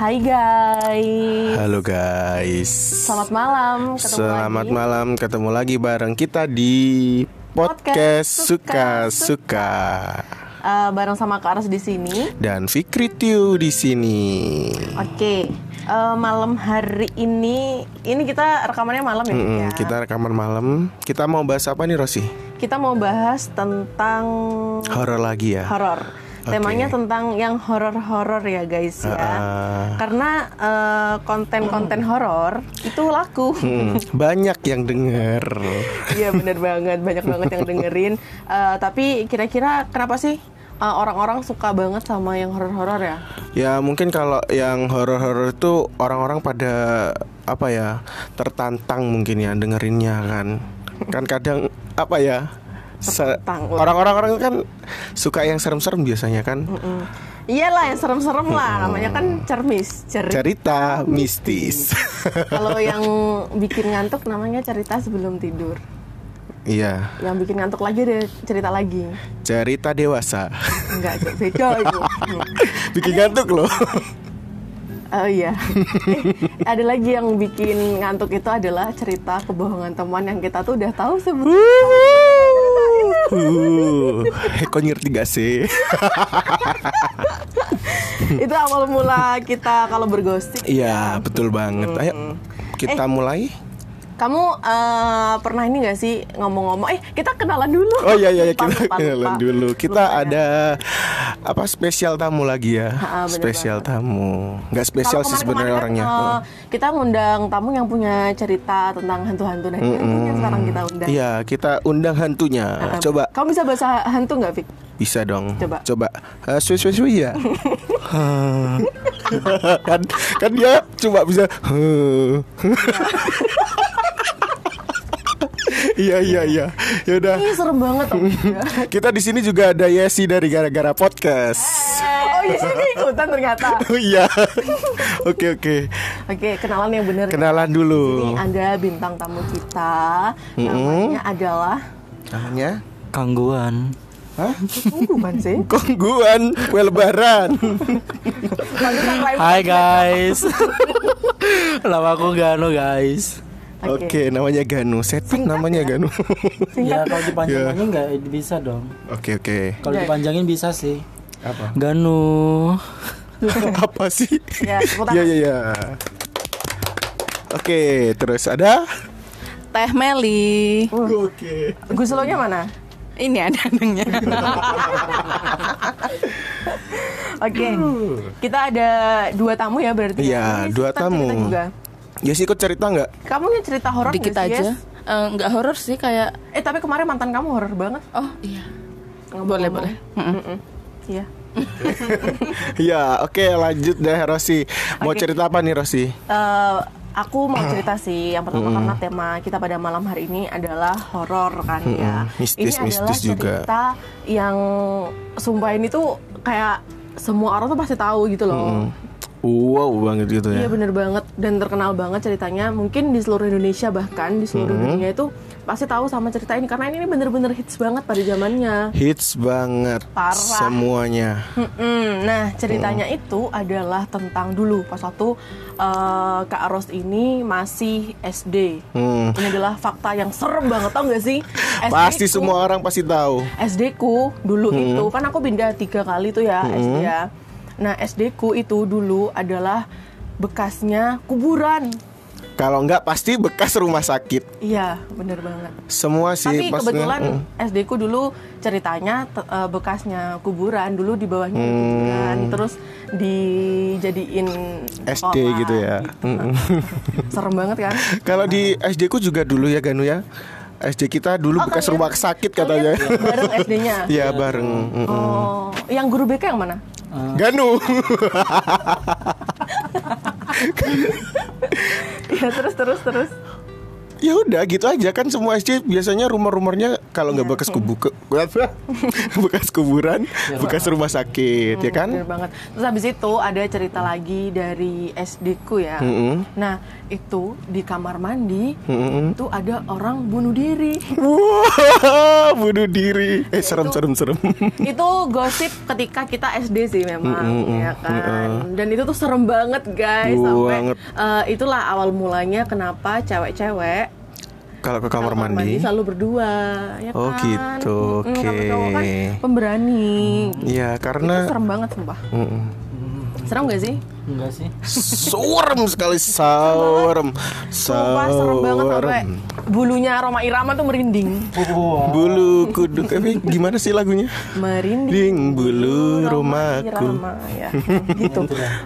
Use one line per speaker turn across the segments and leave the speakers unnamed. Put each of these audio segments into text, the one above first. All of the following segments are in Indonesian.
Hai guys.
Halo guys.
Selamat malam. Ketemu
Selamat
lagi.
malam ketemu lagi bareng kita di podcast
Podcast
suka
Suka
suka
Eh, bareng sama Kak Aras di sini.
dan Fikri Tiu di sini.
Oke. eh, malam hari ini, ini kita rekamannya malam ya,
Mm-mm,
ya.
Kita rekaman malam. Kita mau bahas apa nih Rosi?
Kita mau bahas tentang
Horor lagi ya.
horor. Temanya tentang yang horor-horor ya guys ya.
Ah.
Karena eh, konten-konten horor itu laku.
Mm, banyak yang denger.
Iya bener banget, banyak banget yang dengerin. Eh, tapi kira-kira kenapa sih eh, orang-orang suka banget sama yang horor-horor ya?
Ya mungkin kalau yang horor-horor itu orang-orang pada apa ya tertantang mungkin ya dengerinnya kan. Kan kadang apa ya. Orang-orang orang kan suka yang serem-serem biasanya kan.
Mm. Iyalah yang serem-serem lah, namanya kan cermis, cerita.
Cerita mistis.
Kalau yang bikin ngantuk namanya cerita sebelum tidur.
Iya,
Yang bikin ngantuk lagi ada cerita lagi.
cerita dewasa.
Enggak, beda itu.
Bikin ngantuk loh.
Oh iya. Eh, ada lagi yang bikin ngantuk itu adalah cerita kebohongan teman yang kita tuh udah tahu sebelumnya.
Uh, kok ngerti gak sih?
itu awal mula kita kalau bergosip.
Iya, betul banget. Ayo kita mulai.
Kamu eh, pernah ini gak sih ngomong-ngomong? Eh kita kenalan dulu.
Oh iya iya iya,
Lupa,
kita
lupa,
kenalan
lupa.
dulu. Kita
Lupa ya.
ada apa spesial tamu lagi ya?
Ha-ha, bener
spesial tamu. Nggak
Kalau
spesial sih sebenarnya
kan,
orangnya.
eh, kita ngundang tamu yang punya cerita tentang hantu-hantu. Nah, yang sekarang kita undang.
Iya, kita undang hantunya.
Ha-ha.
Coba
Kamu bisa bahasa hantu nggak, Fik?
bisa dong.
Coba.
Coba. Uh, sui sui sui ya. Kan kan dia coba bisa. Iya iya iya. Ya udah.
Ih, serem banget Om.
Kita di sini juga ada Yesi dari gara-gara podcast.
oh sih dia ikutan ternyata.
Oh iya. Oke oke.
Oke, kenalan yang benar.
Kenalan
Ini
dulu.
ada bintang tamu kita. Namanya adalah
Namanya?
Kangguan.
Hah?
Ban sih.
Kongguan kue lebaran.
Hai guys. Nama aku Gano guys.
Oke, namanya Ganu. Setan namanya Ganu.
Ya kalau dipanjangin nggak bisa dong.
Oke oke.
Kalau
Oke.
dipanjangin bisa sih.
Apa?
Ganu.
Apa sih?
Ya.
Iya iya iya. Oke, terus ada?
Teh Meli.
Oke.
Gus Lonya mana?
Ini ada adanya.
Oke. Kita ada dua tamu ya berarti.
Iya,
Ini
dua tamu.
juga.
Yesi ikut cerita nggak?
Kamu nih cerita horor
Dikit
sih,
aja.
Yes?
Eh, Nggak horor sih kayak.
Eh tapi kemarin mantan kamu horor banget.
Oh iya.
Ngomong-ngomong.
Boleh boleh. Mm-mm.
Mm-mm. Iya.
Iya, oke lanjut deh Rosi. Mau
Oke.
cerita apa nih Rosi?
Eh, aku mau cerita sih yang pertama karena tema kita pada malam hari ini adalah horor kan ya.
Mistis-
ini adalah
mistis juga.
cerita yang sumpah ini tuh kayak semua orang tuh pasti tahu gitu loh.
Wow banget gitu
Iya
ya.
bener banget dan terkenal banget ceritanya mungkin di seluruh Indonesia bahkan di seluruh dunia itu pasti tahu sama cerita ini karena ini bener-bener hits banget pada zamannya.
Hits banget
Parah.
semuanya.
Mm-mm. Nah ceritanya itu adalah tentang dulu pas waktu eh, Kak Ros ini masih SD.
Hmm.
Ini adalah fakta yang serem banget tau gak sih?
Pasti
SD ku-
semua orang pasti tahu.
SD ku dulu itu kan aku pindah tiga kali tuh ya SD ya. Nah SD ku itu dulu adalah bekasnya kuburan.
Kalau nggak pasti bekas rumah sakit.
Iya bener banget.
Semua sih
Tapi
maksudnya,
kebetulan
mm.
SD ku dulu ceritanya eh, bekasnya kuburan dulu di bawahnya
Hmm.
kuburan terus dijadiin
SD
sekolah
gitu ya. Mm-mm.
Serem banget kan?
Kalau di SD ku juga dulu ya Ganu ya. SD kita dulu
Oh,
bekas
kalian-
rumah sakit katanya.
Bareng SD-nya.
Iya bareng. Mm-mm.
Oh, yang guru BK yang mana?
Ganu.
Ya terus terus terus.
Ya udah gitu aja kan semua SD biasanya rumor-rumornya kalau nggak bekas kubu ke, bekas kuburan bekas rumah sakit ya kan
Bener banget. Terus habis itu ada cerita lagi dari SD ku ya.
Mm-mm.
Nah itu di kamar mandi
Mm-mm.
itu ada orang bunuh diri.
Wah, bunuh diri. Eh, serem, serem, serem.
itu gosip ketika kita SD sih memang ya kan. Dan itu tuh serem banget guys. Sampai
Banget.
eh, itulah awal mulanya kenapa cewek-cewek
Kalau ke kamar
kamar
mandi,
selalu berdua ya
Oh,
kan.
gitu,
kalau
oke.
cowok kan pemberani.
ya
Itu
karena
serem banget sumpah.
Mm-mm.
Serem gak sih?
Enggak sih.
serem sekali, serem,
Sumpah serem banget sampai bulunya Roma Irama tuh merinding.
Bulu kuduk, tapi gimana sih lagunya?
Merinding
Ding bulu rumahku.
Irama ya. gitu.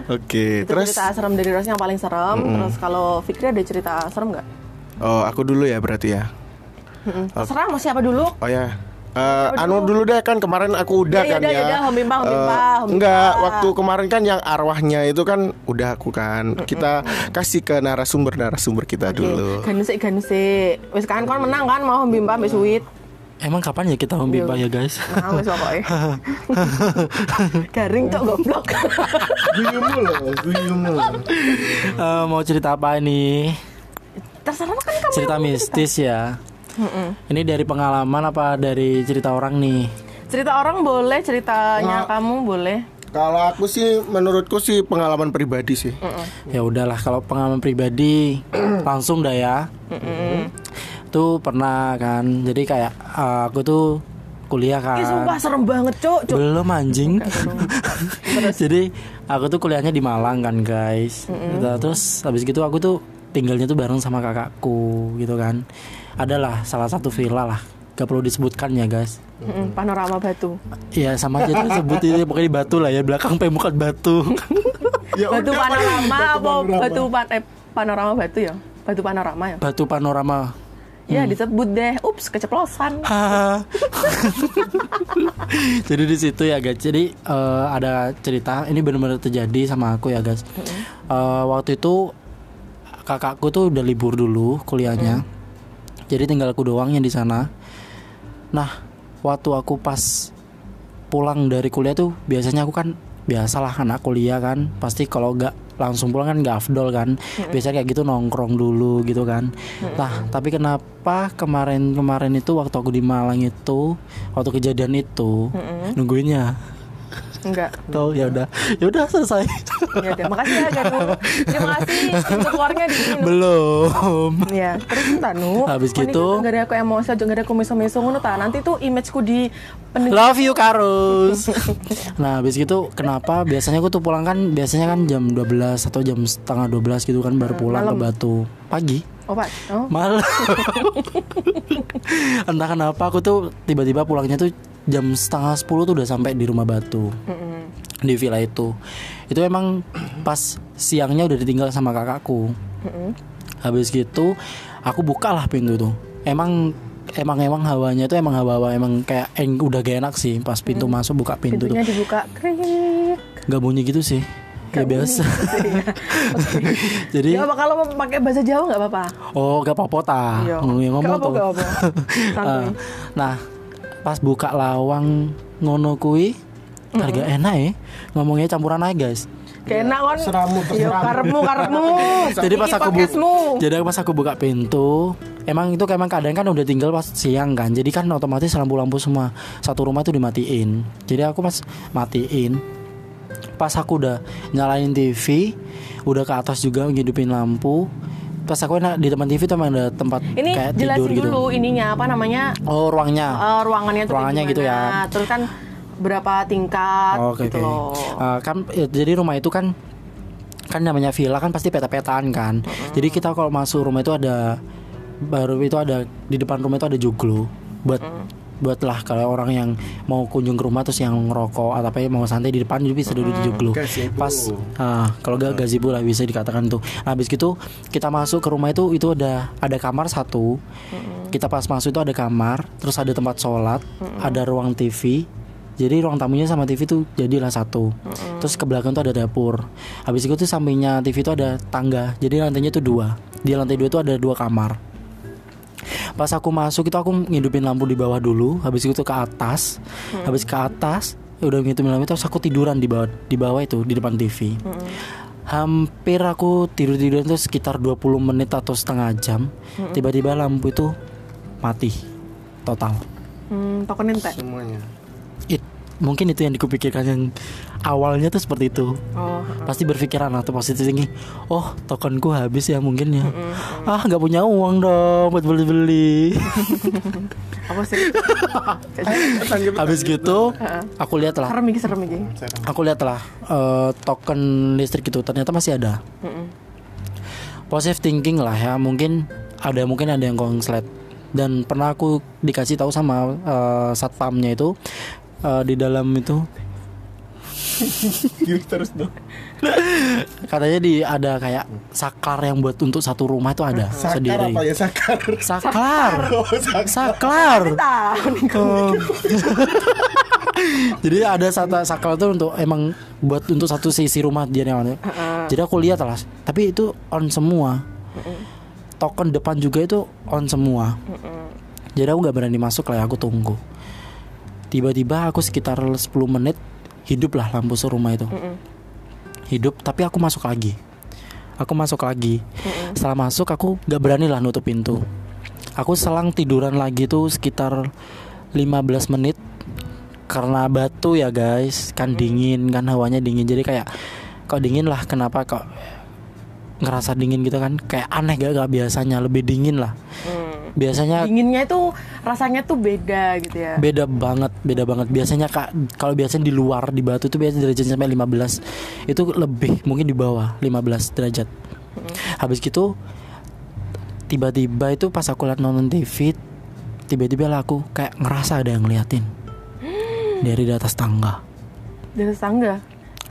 Oke,
Itu
terus
cerita serem dari Rosnya yang paling serem. Terus kalau Fikri ada cerita serem nggak?
Oh aku dulu ya berarti ya.
Mm-mm. Terserah mau siapa dulu?
Oh ya. Eh, anu dulu deh kan kemarin aku udah
Ya, ya
kan
udah,
ya.
ya Om
Eh,
Bimpa, Om
enggak, waktu kemarin kan yang arwahnya itu kan udah aku kan. Kita kasih ke narasumber narasumber kita dulu.
Ganusik ganusik. Wis kan kon menang kan mau Bimpa mbak Sweet.
Emang kapan ya kita membimba ya guys?
Nah, wis pokoknya. Garing cok goblok.
Guyumu loh, guyumu.
Eh, mau cerita apa ini?
Terserah kan kamu.
Cerita mistis ya. Ini dari pengalaman apa dari cerita orang nih?
Cerita orang boleh, ceritanya
Nah.
kamu boleh.
Kalau aku sih menurutku sih pengalaman pribadi sih.
Ya udahlah kalau pengalaman pribadi langsung dah ya. Tuh pernah kan. Jadi kayak eh, aku tuh kuliah kan.
Ih sumpah serem banget cok.
Belum anjing. Jadi aku tuh kuliahnya di Malang kan guys. Gitu. Terus habis gitu aku tuh tinggalnya tuh bareng sama kakakku gitu kan. Adalah salah satu villa lah. Gak perlu disebutkan ya guys.
Panorama batu.
Iya sama aja tuh sebut ini pokoknya di batu lah ya belakang pemukat batu.
Ya
batu
udah,
panorama
batu
apa
panorama.
batu pan eh, panorama batu ya? Batu panorama ya?
batu panorama.
Ya disebut deh. Ups keceplosan.
Jadi di situ ya guys. Jadi eh, ada cerita ini benar-benar terjadi sama aku ya guys. Eh, waktu itu kakakku tuh udah libur dulu kuliahnya. Jadi tinggal aku doang yang di sana. Nah, waktu aku pas pulang dari kuliah tuh biasanya aku kan biasalah anak kuliah kan. Pasti kalau nggak langsung pulang kan nggak afdol kan. Biasanya kayak gitu nongkrong dulu gitu kan. Nah tapi kenapa kemarin kemarin itu waktu aku di Malang itu waktu kejadian itu nungguinnya
Enggak.
tuh ya udah ya udah selesai
Ya udah, makasih ya Ganu. Terima kasih untuk keluarnya di sini.
belum
Ya, terus tanu.
Habis gitu-
Gak ada aku emosi aja, gak ada aku miso-miso ngono ta. Nanti tuh imageku di pendengar.
Love you Karus. nah, habis gitu kenapa biasanya aku tuh pulang kan biasanya kan jam 12 atau jam setengah 12 gitu kan baru pulang ke
malam.
Batu. Pagi.
Oh, Pak. Oh.
Malam. Entah kenapa aku tuh tiba-tiba pulangnya tuh jam setengah 10 tuh udah sampai di rumah Batu. Di villa itu. Itu emang pas siangnya udah ditinggal sama kakakku. Habis gitu aku bukalah pintu tuh. Emang emang emang hawanya tuh emang hawa-hawa emang kayak eng, udah gak enak sih pas pintu masuk buka pintu
Pintunya
tuh.
dibuka. Krik.
Gak bunyi gitu sih. Ya biasa. Jadi
Ya kalau mau pakai bahasa Jawa nggak apa-apa?
oh gak apa-apa ta.
Iya.
Ngomong
apa-apa.
Ah, nah, pas buka lawang ngono kui harga enak ya. Ngomongnya campuran aja, guys.
Kayak enak kan?
Seramu,
Yo
seramu.
karepmu karepmu.
Jadi pas aku buka Jadi pas aku buka pintu, emang itu emang keadaan kan udah tinggal pas siang kan. Jadi kan otomatis lampu-lampu semua satu rumah itu dimatiin. Jadi aku pas matiin pas aku udah nyalain TV, udah ke atas juga ngidupin lampu. Pas aku enak di depan TV tuh emang ada tempat
Ini
kayak
jelasin
tidur gitu.
dulu ininya apa namanya?
Oh, ruangnya.
eh, ruangannya tuh
Ruangannya gitu ya.
Terus kan berapa tingkat
Oke
gitu
oke.
loh.
Eh, kan ya, jadi rumah itu kan kan namanya villa kan pasti peta-petaan kan. Jadi kita kalau masuk rumah itu ada baru itu ada di depan rumah itu ada joglo buat buat lah kalau orang yang mau kunjung ke rumah terus yang ngerokok atau apa ya, mau santai di depan jadi bisa duduk di joglo.
Gazebo.
Pas ah, kalau gak gazebo lah bisa dikatakan tuh. Nah, habis gitu kita masuk ke rumah itu itu ada ada kamar satu. Kita pas masuk itu ada kamar, terus ada tempat sholat, ada ruang TV. Jadi ruang tamunya sama TV tuh jadilah satu. Terus ke belakang tuh ada dapur. Habis itu tuh sampingnya TV itu ada tangga. Jadi lantainya tuh dua. Di lantai dua itu ada dua kamar. Pas aku masuk itu aku ngidupin lampu di bawah dulu, habis itu ke atas, habis ke atas ya udah ngidupin lampu terus aku tiduran di bawah di bawah itu di depan TV. Hampir aku tidur tiduran itu sekitar 20 menit atau setengah jam. Tiba-tiba lampu itu mati total.
Hmm, token ente.
semuanya
mungkin itu yang dikupikirkan yang awalnya tuh seperti itu.
Oh,
Pasti berpikiran atau positif tinggi. Oh, tokenku habis ya mungkin ya. Ah, nggak punya uang dong buat beli-beli.
apa sih?
habis gitu, aku lihat lah.
serem serem.
Aku lihat lah eh, token listrik itu ternyata masih ada.
Mm-mm.
Positive thinking lah ya. Mungkin ada mungkin ada yang konslet. Dan pernah aku dikasih tahu sama eh, satpamnya itu eh, di dalam itu
terus dong
katanya di ada kayak saklar yang buat untuk satu rumah itu ada
sakar
sendiri.
apa ya sakar
Saklar.
oh
Saklar.
Nih.
Oh. Jadi ada satu saklar itu untuk emang buat untuk satu sisi rumah dia yang Jadi aku lihat lah, tapi itu on semua. Token depan juga itu on semua. Jadi aku nggak berani masuk lah, ya, aku tunggu. Tiba-tiba aku sekitar 10 menit hiduplah lampu serumah itu. Hidup, tapi aku masuk lagi. Aku masuk lagi. Setelah masuk aku nggak berani lah nutup pintu. Aku selang tiduran lagi tuh sekitar 15 menit karena batu ya guys kan dingin kan hawanya dingin jadi kayak kok dingin lah kenapa kok ngerasa dingin gitu kan kayak aneh gak, gak biasanya lebih dingin lah
Hmm.
biasanya
Dinginnya itu rasanya tuh beda gitu ya.
beda banget beda banget. Biasanya kak kalau biasanya di luar di batu tuh biasanya derajat sampai 15 itu lebih mungkin di bawah 15 derajat. Habis gitu tiba-tiba itu pas aku liat nonton TV tiba-tiba lah aku kayak ngerasa ada yang ngeliatin. Dari di atas tangga.
Di atas tangga.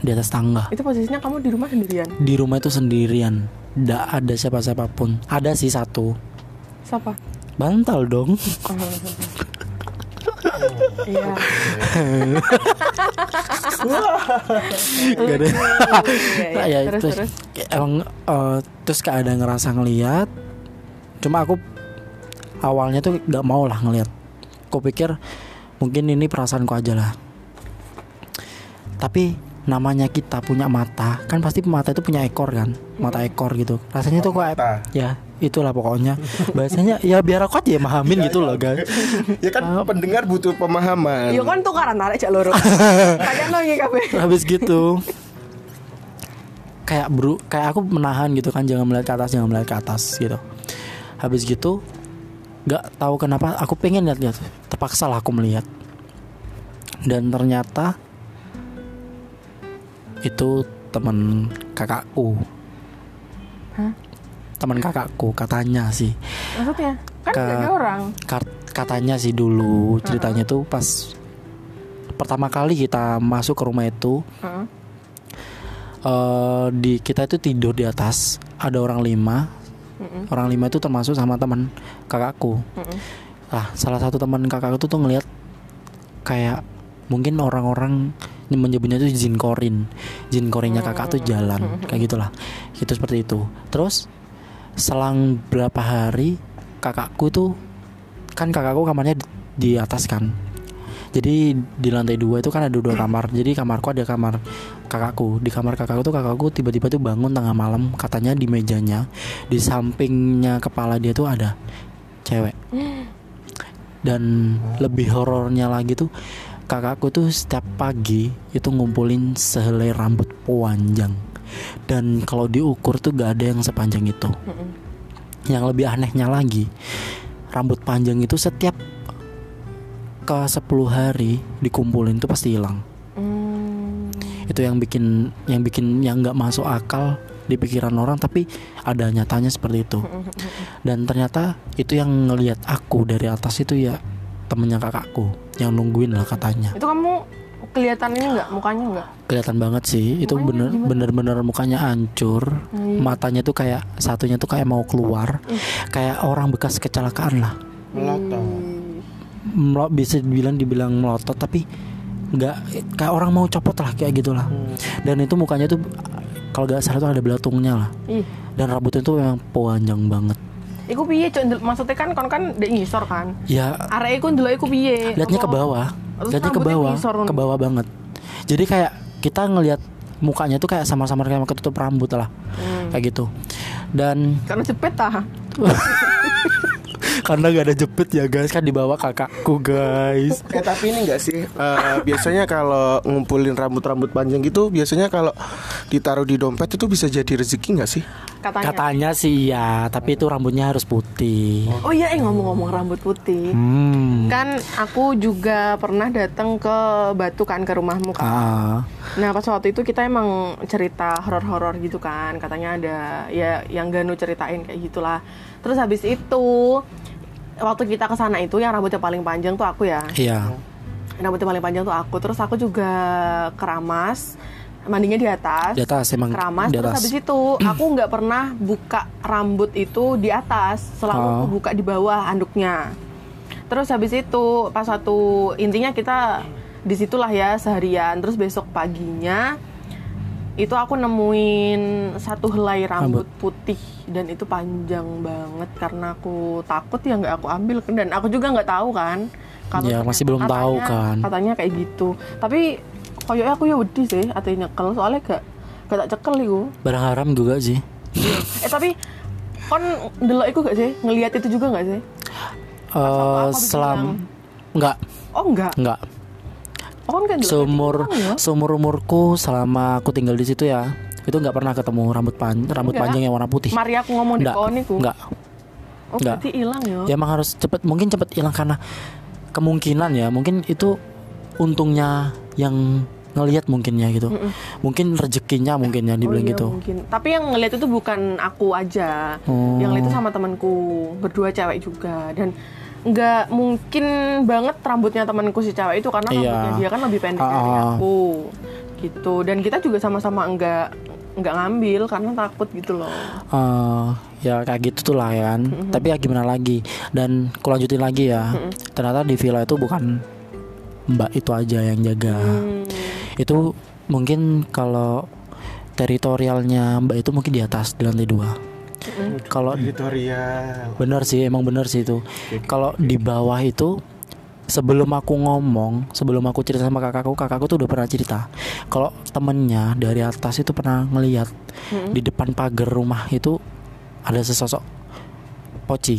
di atas tangga.
Itu posisinya kamu di rumah sendirian.
di rumah itu sendirian. Nggak ada siapa-siapapun. Ada sih satu.
Siapa?
Bantal dong
Iya.
Gak ada.
Iya, iya.
Nah, ya,
terus,
terus,
terus.
kayak emang eh, terus kayak ada ngerasa ngeliat cuma aku awalnya tuh nggak mau lah ngeliat aku pikir mungkin ini perasaanku aja lah tapi namanya kita punya mata kan pasti mata itu punya ekor kan? Mata ekor gitu. Rasanya tuh kok
Mata.
ya itulah pokoknya. Bahasanya ya biar aku aja yang mahamin gitu loh guys.
Ya kan pendengar butuh pemahaman.
Iya kan tukaran tarik cak loro. Kayak kabeh.
habis gitu. Kayak bro kayak aku menahan gitu kan jangan melihat ke atas jangan melihat ke atas gitu. Habis gitu nggak tahu kenapa aku pengen lihat-lihat. Terpaksa lah aku melihat. Dan ternyata itu teman kakakku
Hah?
teman kakakku katanya sih
Maksudnya kan ada orang.
Kat- katanya sih dulu ceritanya tuh pas pertama kali kita masuk ke rumah itu
Heeh.
eh di kita itu tidur di atas ada orang lima
Mm-mm.
orang lima itu termasuk sama teman kakakku
Mm-mm.
lah salah satu teman kakakku tuh tuh ngelihat kayak mungkin orang-orang menyebutnya tuh jin korin. Jin korinnya kakak tuh jalan kayak gitulah. Itu seperti itu. Terus selang berapa hari kakakku tuh kan kakakku kamarnya di, di atas kan. Jadi di lantai dua itu kan ada dua kamar. Jadi kamarku ada kamar kakakku. Di kamar kakakku tuh kakakku tiba-tiba tuh bangun tengah malam katanya di mejanya. Di sampingnya kepala dia tuh ada cewek. Dan lebih horornya lagi tuh kakakku tuh setiap pagi itu ngumpulin sehelai rambut panjang. Dan kalau diukur tuh gak ada yang sepanjang itu. Yang lebih anehnya lagi rambut panjang itu setiap ke 10 hari dikumpulin tuh pasti hilang.
Hmm.
itu yang bikin yang bikin yang nggak masuk akal di pikiran orang tapi ada nyatanya seperti itu. Dan ternyata itu yang ngelihat aku dari atas itu ya temennya kakakku yang nungguin lah katanya.
Itu kamu kelihatan ini nggak? Mukanya nggak?
kelihatan banget sih. Itu
Mukanya
bener
gimana?
bener bener mukanya hancur.
Hmm.
matanya tuh kayak satunya tuh kayak mau keluar. Kayak orang bekas kecelakaan lah.
Melotot.
Melo- bisa dibilang dibilang melotot tapi nggak kayak orang mau copot lah kayak gitulah. Dan itu mukanya tuh kalau nggak salah tuh ada belatungnya lah.
Ih,
dan rambutnya tuh memang panjang banget
Iku piye cok maksudnya kan kon kan dek ngisor kan.
ya.
Arek iku ndelok iku piye?
liatnya ke bawah.
Terus
liatnya ke bawah. ke bawah banget. Jadi kayak kita ngelihat mukanya tuh kayak sama-sama kayak ketutup rambut lah.
Hmm.
kayak gitu. Dan
Karena jepit tah.
karena gak ada jepit ya guys kan dibawa kakakku guys
Eh tapi ini enggak sih eh, biasanya kalau ngumpulin rambut-rambut panjang gitu biasanya kalau ditaruh di dompet itu bisa jadi rezeki nggak sih?
Katanya.
katanya sih iya tapi itu rambutnya harus putih
Oh iya, eh ngomong-ngomong rambut putih.
hmm
Kan aku juga pernah datang ke Batu kan ke rumahmu kan.
ah
Nah pas waktu itu kita emang cerita horor-horor gitu kan Katanya ada ya yang Ganu ceritain kayak gitulah Terus habis itu Waktu kita ke sana itu yang rambutnya paling panjang tuh aku ya.
Iya.
Rambutnya paling panjang tuh aku. Terus aku juga keramas Mandinya di atas.
Di atas emang
Keramas
di
Terus
atas.
habis itu aku nggak pernah buka rambut itu di atas. Selalu
Oh.
aku buka di bawah anduknya. Terus habis itu pas satu intinya kita di situlah ya seharian. Terus besok paginya itu aku nemuin satu helai rambut, putih dan itu panjang banget karena aku takut ya nggak aku ambil. Dan aku juga nggak tahu kan kalau
Ya, masih belum
katanya-
tahu kan.
katanya kayak gitu. Tapi koyoknya aku ya wedi sih atau nyekel soalnya gak gak tak cekel iku.
Barang haram juga sih.
Eh tapi kon delok iku gak sih? Ngelihat itu juga gak sih?
Eh
apa
selam. enggak
oh enggak
enggak
oh kan
seumur
ya?
seumur umurku selama aku tinggal di situ ya itu nggak pernah ketemu rambut pan rambut
Enggak.
panjang yang warna putih
Mari aku ngomong di
enggak
pohon iku
enggak
oh
enggak.
berarti hilang ya
ya emang harus cepet mungkin cepet hilang karena kemungkinan ya mungkin itu untungnya yang ngelihat mungkin ya gitu mungkin rezekinya mungkin ya dibilang
Oh iya,
gitu
mungkin. Tapi yang ngeliat itu bukan aku aja.
Oh.
Yang ngeliat itu sama temanku, berdua cewek juga dan nggak mungkin banget rambutnya temanku si cewek itu karena
Iya.
rambutnya dia kan lebih pendek dari
Ah.
aku. Gitu. Dan kita juga sama-sama nggak nggak ngambil karena takut gitu loh.
Eh, ya kayak gitu tuh lah kan tapi ya gimana lagi dan aku lanjutin lagi ya ternyata di villa itu bukan mbak itu aja yang jaga
Hmm.
itu mungkin kalau teritorialnya mbak itu mungkin di atas di lantai dua kalau
Editorial.
bener sih emang bener sih itu. Kalau di bawah itu sebelum aku ngomong sebelum aku cerita sama kakakku kakakku tuh udah pernah cerita. Kalau temennya dari atas itu pernah ngelihat di depan pagar rumah itu ada sesosok poci.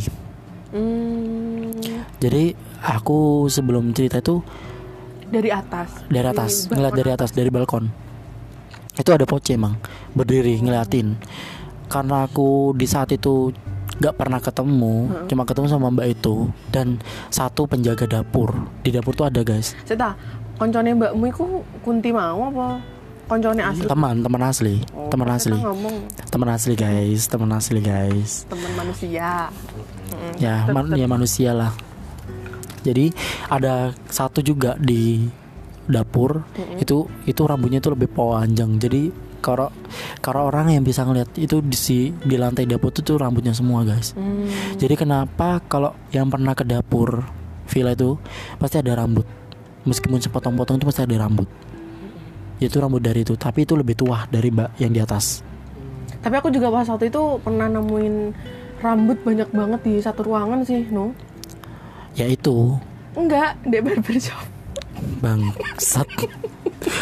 Hmm.
jadi aku sebelum cerita itu
Dari atas.
dari atas ngeliat dari atas dari balkon. Itu ada poci emang berdiri ngeliatin karena aku di saat itu gak pernah ketemu cuma ketemu sama mbak itu dan satu penjaga dapur. Di dapur tuh ada guys.
Seta, koncone mbakmu iku kunti mau apa? Koncone asli.
teman teman asli
Oh,
teman asli. teman asli guys teman asli guys.
Teman manusia. Mm-mm.
ya man- ya manusia lah. Jadi ada satu juga di dapur. Itu itu rambutnya itu lebih panjang. Jadi kalau kalau orang yang bisa ngeliat itu di si di lantai dapur itu tuh rambutnya semua guys
Hmm.
jadi kenapa kalau yang pernah ke dapur villa itu pasti ada rambut meskipun sepotong-potong itu pasti ada rambut itu rambut dari itu tapi itu lebih tua dari mbak yang di atas
Tapi aku juga pas waktu itu pernah nemuin rambut banyak banget di satu ruangan sih, no?
ya itu
Enggak, di barbershop.
Bangsat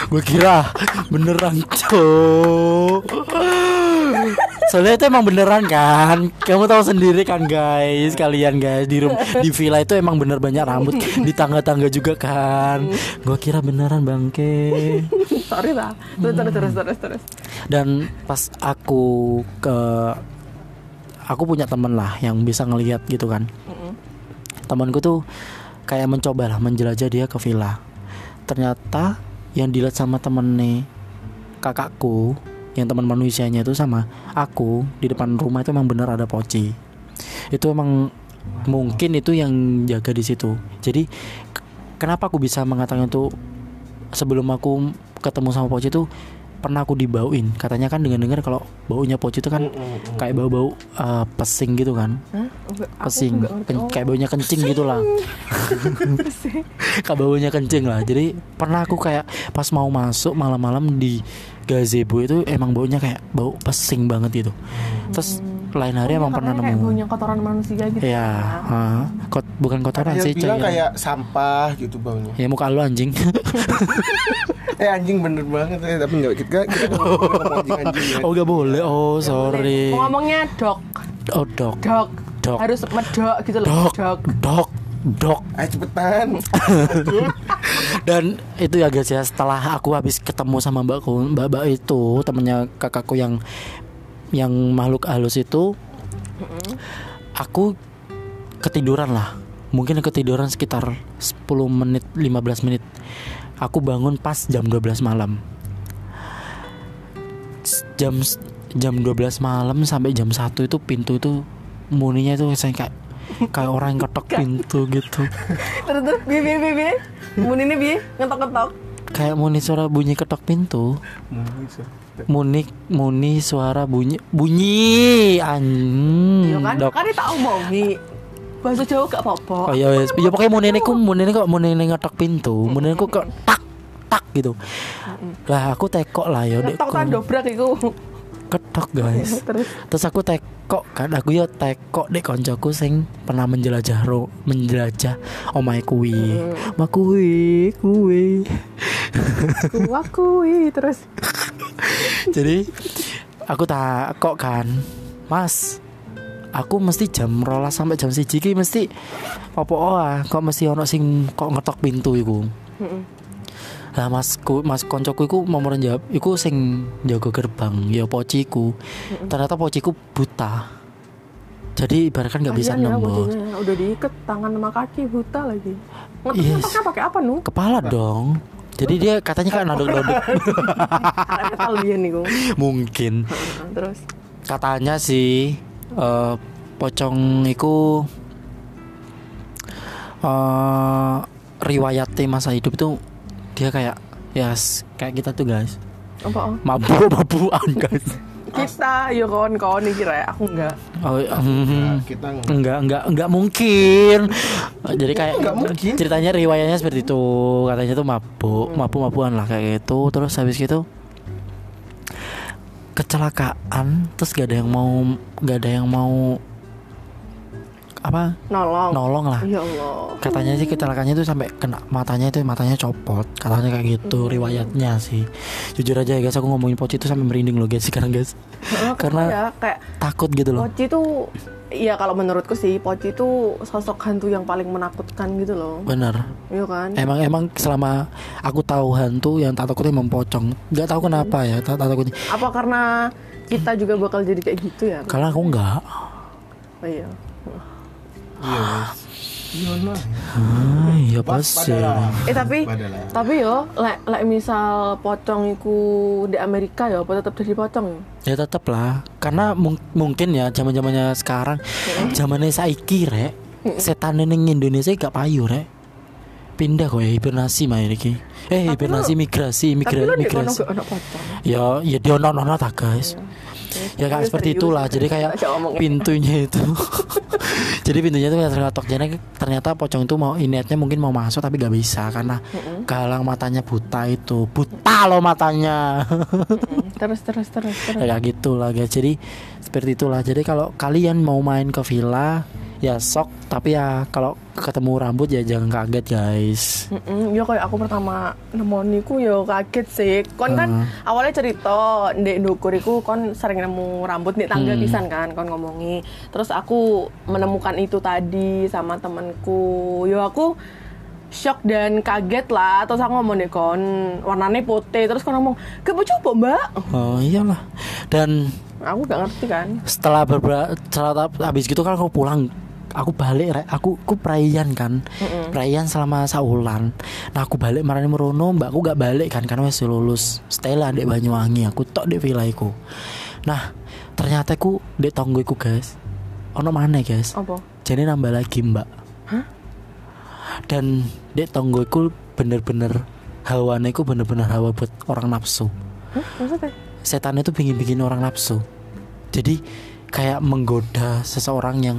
Gue kira beneran cok Soalnya itu emang beneran kan? Kamu tahu sendiri kan guys? Kalian guys Di, room, di villa itu emang bener banyak rambut. Di tangga-tangga juga kan? Gue kira beneran bangke.
Sorry lah. Terus terus terus terus terus.
Dan pas aku ke Aku punya temen lah Yang bisa ngelihat gitu kan. Temanku tuh Kayak mencoba lah Menjelajah dia ke villa. Ternyata Yang dilihat sama temen nih Kakakku Yang teman manusianya itu sama Aku Di depan rumah itu emang bener ada poci. Itu emang Mungkin itu yang jaga di situ. Jadi Kenapa aku bisa mengatakan itu Sebelum aku ketemu sama poci itu pernah aku dibauin? Katanya kan dengan dengar kalau baunya poci itu kan kayak bau-bau eh, pesing gitu kan.
Hah?
Pesing
ngerti.
Ken-
Oh,
kayak baunya kencing gitu lah kayak baunya kencing lah jadi pernah aku kayak pas mau masuk malam-malam di gazebo itu emang baunya kayak bau pesing banget gitu terus lain hari emang pernah nemu
baunya kotoran manusia gitu.
Iya, ah. Kot, bukan kotoran sih,
bilang kayak sampah gitu baunya.
Ya muka lu anjing.
Eh anjing bener banget eh, tapi enggak kita kita nggak ngomong ngomong anjing anjing ya.
oh gak boleh. Oh sorry.
Ngomongnya dok,
Oh dok,
dok,
Dok.
harus medok gitu loh,
dok,
dok.
dok, dok.
Ayo cepetan.
Dan itu ya guys ya setelah aku habis ketemu sama mbakku, mbak mbak itu temennya kakakku yang yang makhluk halus itu, aku ketiduran lah. Mungkin ketiduran sekitar 10 menit, 15 menit. Aku bangun pas jam 12 malam. Jam jam 12 malam sampai jam 1 itu pintu itu muninya itu saya kayak kayak orang yang ketok pintu gitu.
Terus terus, bi bi bi bi, mun ini bi, ngetok ngetok.
kayak muni suara bunyi ketok pintu. Muni muni suara bunyi bunyi an
Iya kan, kan dia tak omongi. Bahasa Jawa gak apa-apa.
oh iya wes ya pokoknya muni ini ku muni ini kok muni ini ngetok pintu. Muni ini ku kok tak tak gitu. Lah aku tekok lah ya
Ngetok kan dobrak iku.
Ketok guys.
Terus?
Terus aku tekok kan? Aku ya tekok dek koncoku sing pernah menjelajah ro menjelajah omai kuwi. Ma kuwi kuwi.
Aku akui terus.
Jadi aku tak kok kan, Mas. Aku mesti jam rolas sampai jam siji ki mesti opo ah. Kok mesti ono sing kok ngetok pintu iku. Lah masku mas koncoku iku mau jawab iku sing jaga gerbang ya pociku. Ternyata pociku buta. Jadi ibaratkan nggak bisa
Kasihan ya,
nembus.
bocahnya. Udah diikat tangan sama kaki buta lagi. Ngetok
Yes.
pakai apa nu?
Kepala dong. Jadi dia katanya kan nodok-nodok mungkin.
Terus
katanya sih eh pocong iku eh riwayatnya masa hidup itu dia kayak ya s- kayak kita tuh guys
apa? oh?
mabuk mabukan guys
Kita yo kawan-kawan nih kira aku enggak.
oh, mm,
kita nggak-
enggak enggak enggak mungkin jadi kayak
Enggak mungkin.
ceritanya riwayatnya seperti itu katanya tuh mabuk mabuk mabukan lah kayak gitu terus habis gitu kecelakaan terus gak ada yang mau gak ada yang mau apa?
Nolong.
nolong lah.
Ya Allah.
katanya sih kecelakaannya itu sampai kena matanya itu matanya copot. Katanya kayak gitu riwayatnya sih. Jujur aja ya guys aku ngomongin poci itu sampai merinding loh guys sekarang guys.
Heeh,
Karena-
ya? Kayak
takut gitu loh.
Poci tuh Iya kalau menurutku sih Poci itu sosok hantu yang paling menakutkan gitu loh.
Bener
Iya kan?
Emang emang selama aku tahu hantu yang tak takutnya emang pocong. Nggak tahu kenapa ya tak tak takutnya.
Apa karena kita juga bakal jadi kayak gitu ya?
Karena aku nggak.
Oh, Iya
Iya guys. Iya lah.
ah, iya pasti
Padalah.
Eh tapi
Padalah.
Tapi yo Lek lek misal pocong iku di Amerika ya Apa tetap jadi pocong
ya tetap lah. Karena mung- mungkin ya zaman zamannya sekarang zamannya saiki rek setan ning Indonesia gak payu rek. Pindah kok ya hibernasi mah iki eh hibernasi migrasi
Tapi
migra
lo di kono
migrasi
gak ada pocong?
Ya ya dia ono ono tak guys ya kayak seperti
serius.
itulah. Jadi kayak pintunya itu. Jadi pintunya itu terketok jadi ternyata pocong itu mau niatnya mungkin mau masuk tapi gak bisa. Karena galang matanya buta itu. Buta loh matanya.
Terus terus terus terus
ya kayak gitu lah guys. Jadi seperti itulah. Jadi kalau kalian mau main ke villa ya sok tapi ya kalau ketemu rambut ya jangan kaget guys
Mm-mm, yo kayak aku pertama nemoniku yo kaget sih. Kon kan
Hmm.
awalnya cerita ndek ndukur iku kon sering nemu rambut
Hmm.
tangga pisan kan kon ngomongi. Terus aku menemukan itu tadi sama temanku. Yo aku shock dan kaget lah terus aku ngomong deh kon warnanya putih terus kon ngomong mau coba mbak
oh iyalah dan
aku gak ngerti kan
setelah beberapa setelah habis gitu kan aku pulang aku balik Rek. aku aku perayaan kan. Perayaan selama saulan nah aku balik marane merono mbakku gak balik kan karena wis lulus. Lah di Banyuwangi. Aku tok di villa iku nah ternyata aku di tonggo iku guys ono mana guys.
Apa?
Jadi nambah lagi mbak. Dan di tonggo iku bener-bener hawanya iku bener-bener hawa buat orang nafsu.
Maksudnya?
Setan itu bikin bikin orang nafsu. Jadi kayak menggoda seseorang yang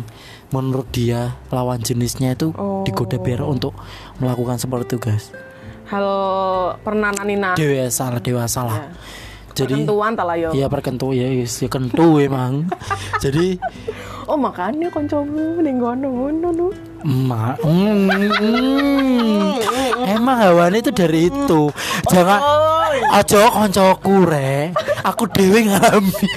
menurut dia lawan jenisnya itu
Oh.
digoda biar untuk melakukan seperti itu guys
hal pernah nanina
dewasa lah dewasa lah
Ya.
Jadi
Perkentuan tak lah yo.
Iya perkentu ya, yes, ya kentu emang. Jadi
Oh makanya koncomu ning ngono ngono nu.
Ma, mm, mm. emang hawane itu dari itu. Jangan aja koncoku re. Aku dewe ngalami.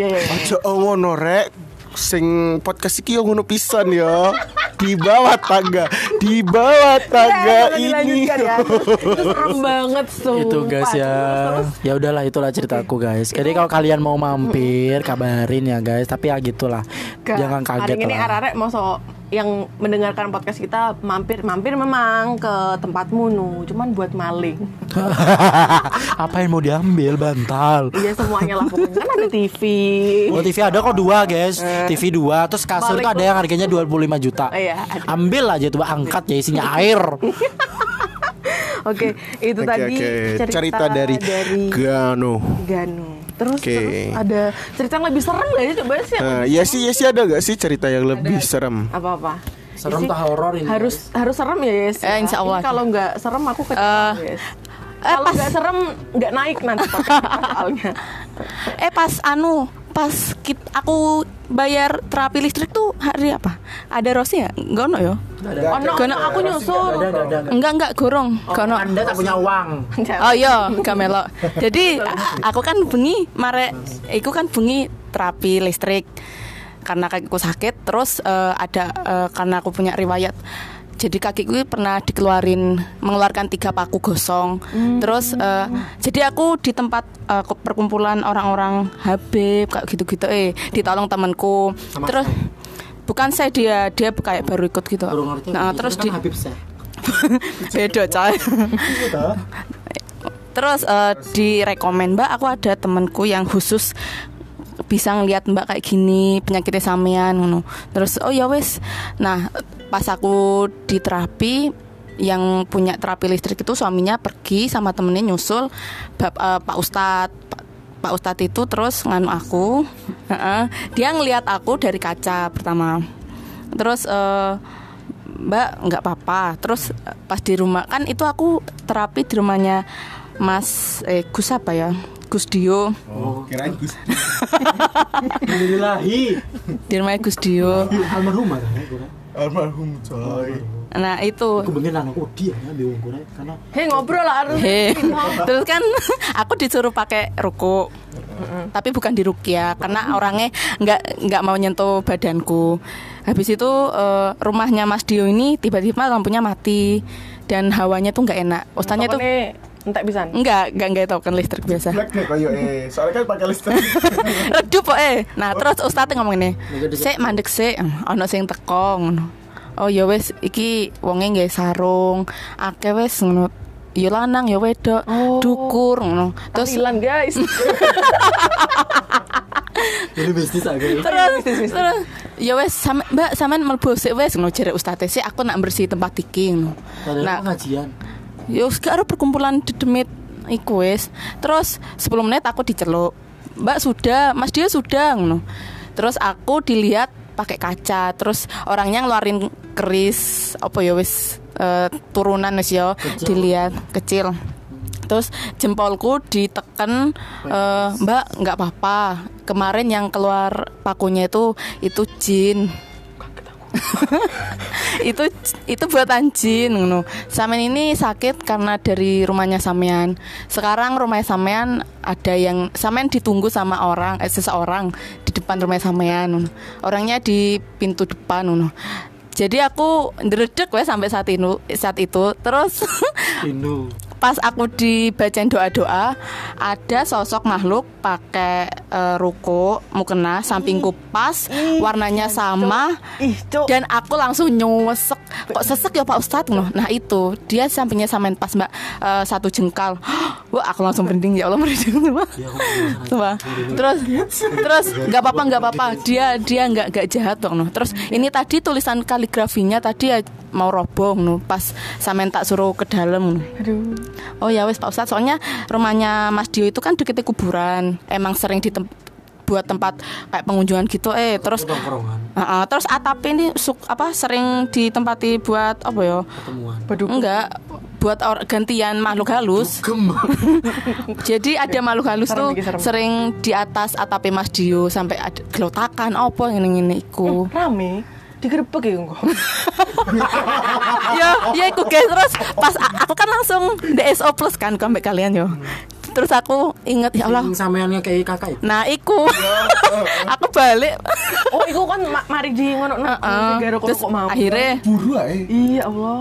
Ya ya. ya.
Aja ngono rek. Sing podcast iki yo ngono pisan ya. Di bawah tangga, di bawah tangga
Ya,
ini.
ya. Itu serem banget sumpah.
itu guys ya. Ya udahlah itulah ceritaku guys. Jadi kalau kalian mau mampir kabarin ya guys. Tapi ya gitulah. Jangan kaget
Hari ini
lah.
arek mau so yang mendengarkan podcast kita mampir mampir memang ke tempatmu nu, cuman buat maling.
Apa yang mau diambil bantal?
Iya semuanya lah pokoknya kan ada TV.
Oh TV ada kok dua guys TV dua Terus kasur itu ada
tuh.
yang harganya 25 juta
Iya, ada.
Ambil aja tuh angkat ya isinya air
Oke, itu
Oke
tadi
oke,
cerita,
cerita dari,
dari
Gano.
Ganu. Terus,
Oke.
terus ada cerita yang lebih serem gak sih coba sih?
Nah, iya sih, iya sih ada gak sih cerita yang lebih serem?
Apa-apa?
Serem
Isi-
tak horor ini,
Harus harus serem ya, Yes.
Eh, insya Allah.
Kalau nggak serem aku kecewa,
Eh,
Yes.
eh,
Kalau nggak serem nggak naik nanti soalnya.
Eh pas anu pas kit, aku bayar terapi listrik tuh hari apa? Ada Rosi ya? Enggak ono ya?
Oh no,
Gono.
aku nyusul.
Enggak enggak gorong. Gono.
Anda tak punya uang
Oh iya, gak melok. Jadi aku kan bengi mare iku kan bengi terapi listrik karena kakiku sakit terus eh, ada eh, karena aku punya riwayat jadi kakiku pernah dikeluarin mengeluarkan tiga paku gosong. Terus eh, jadi aku di tempat ke- perkumpulan orang-orang Habib kayak gitu-gitu eh ditolong temanku. Terus bukan saya dia dia kayak baru ikut gitu.
Baru ngerti.
Nah terus
kan
di
Habib Syekh.
beda coy. Terus eh, direkomend Mbak, aku ada temanku yang khusus bisa ngelihat Mbak kayak gini penyakitnya sampean ngono. Terus oh ya wes. Nah, pas aku di terapi yang punya terapi listrik itu suaminya pergi sama temennya nyusul bab, eh, Pak Ustadz Pak, Pak Ustadz itu terus nganu aku Heeh. dia ngelihat aku dari kaca pertama terus eh, Mbak nggak apa-apa. Terus eh, pas di rumah kan itu aku terapi di rumahnya Mas eh Gus apa ya? Gus Dio.
Oh, kirain Gus.
Alhamdulillahi
Di rumahnya Gus Dio.
Almarhum kan ya.
Almarhum coy.
Nah, itu.
Aku pengen nang aku dia ya gue karena
Hei ngobrol lah harus.
Heh. Terus kan aku disuruh pakai ruku. Tapi bukan di rukia karena orangnya nggak nggak mau nyentuh badanku. Habis itu eh, rumahnya Mas Dio ini tiba-tiba lampunya mati dan hawanya tuh nggak enak. Ustaznya tuh
entek pisan.
enggak, enggak enggak tahu kan listrik biasa.
Black nih koyo eh. Soalnya kan pakai listrik.
Redup kok eh. Nah, terus ustaz ngomong ini. Sik mandek sik, ono sing teko ngono. Oh ya wis iki wonge nggih sarung, akeh wis ngono. Ya lanang ya wedok,
Oh.
dukur ngono. Terus
Tahlilan guys.
ini bisnis agak
terus terus ya wes sama, Mbak sampean mlebu sik wes ngono jere ustaz sik aku nak bersih tempat iki ngono. Nah,
pengajian
ya wis gak ada perkumpulan di demit iku wis. Terus 10 menit aku diceluk. Mbak sudah, Mas dia sudah ngono. Terus aku dilihat pakai kaca, terus orangnya ngeluarin keris apa ya wis eh, turunan wis ya dilihat kecil. Terus jempolku diteken eh, Mbak nggak apa-apa. Kemarin yang keluar pakunya itu itu jin itu itu buatan jin ngono. Sampean ini sakit karena dari rumahnya sampean. Sekarang rumahnya sampean ada yang sampean ditunggu sama orang eh, seseorang di depan rumah sampean ngono. Orangnya di pintu depan ngono. Jadi aku ndredeg wes sampai saat itu saat itu terus
Inu
pas aku dibacain doa-doa ada sosok makhluk pakai eh, ruko mukena sampingku pas warnanya sama.
Ih,
dan aku langsung nyesek kok sesek ya Pak Ustadz? Ngono. nah itu dia sampingnya samain pas mbak eh, satu jengkal. Wah aku langsung merinding ya Allah merinding. Semua Sumpah. terus terus nggak apa-apa nggak apa-apa. Dia dia nggak nggak jahat dong no. terus ini tadi tulisan kaligrafinya tadi ya mau roboh no. pas samen tak suruh ke dalam no.
Aduh.
Oh ya wes Pak Ustadz soalnya rumahnya Mas Dio itu kan deketnya kuburan. Emang sering ditem buat tempat kayak pengunjungan gitu eh terus Ah, ah, terus atap ini suk, apa sering ditempati buat apa ya?
pertemuan.
Enggak buat or- gantian makhluk halus. Jadi ada makhluk halus
Serem
tuh
serem.
sering di atas atape Mas Dio sampai ada gelotakan apa ngene-ngene iku.
Rame. Digerebek ya kok.
ya, ya iku guys terus pas aku kan langsung DSO plus kan sampai kalian yo. Terus aku inget ya Allah.
Sampeannya kayak kakak itu.
Nah, iku. aku balik.
Oh, iku kan ma- mari di ngono nah,
Heeh.
gara kok
Terus
kok mau.
akhirnya
Buru aja.
Iya Allah.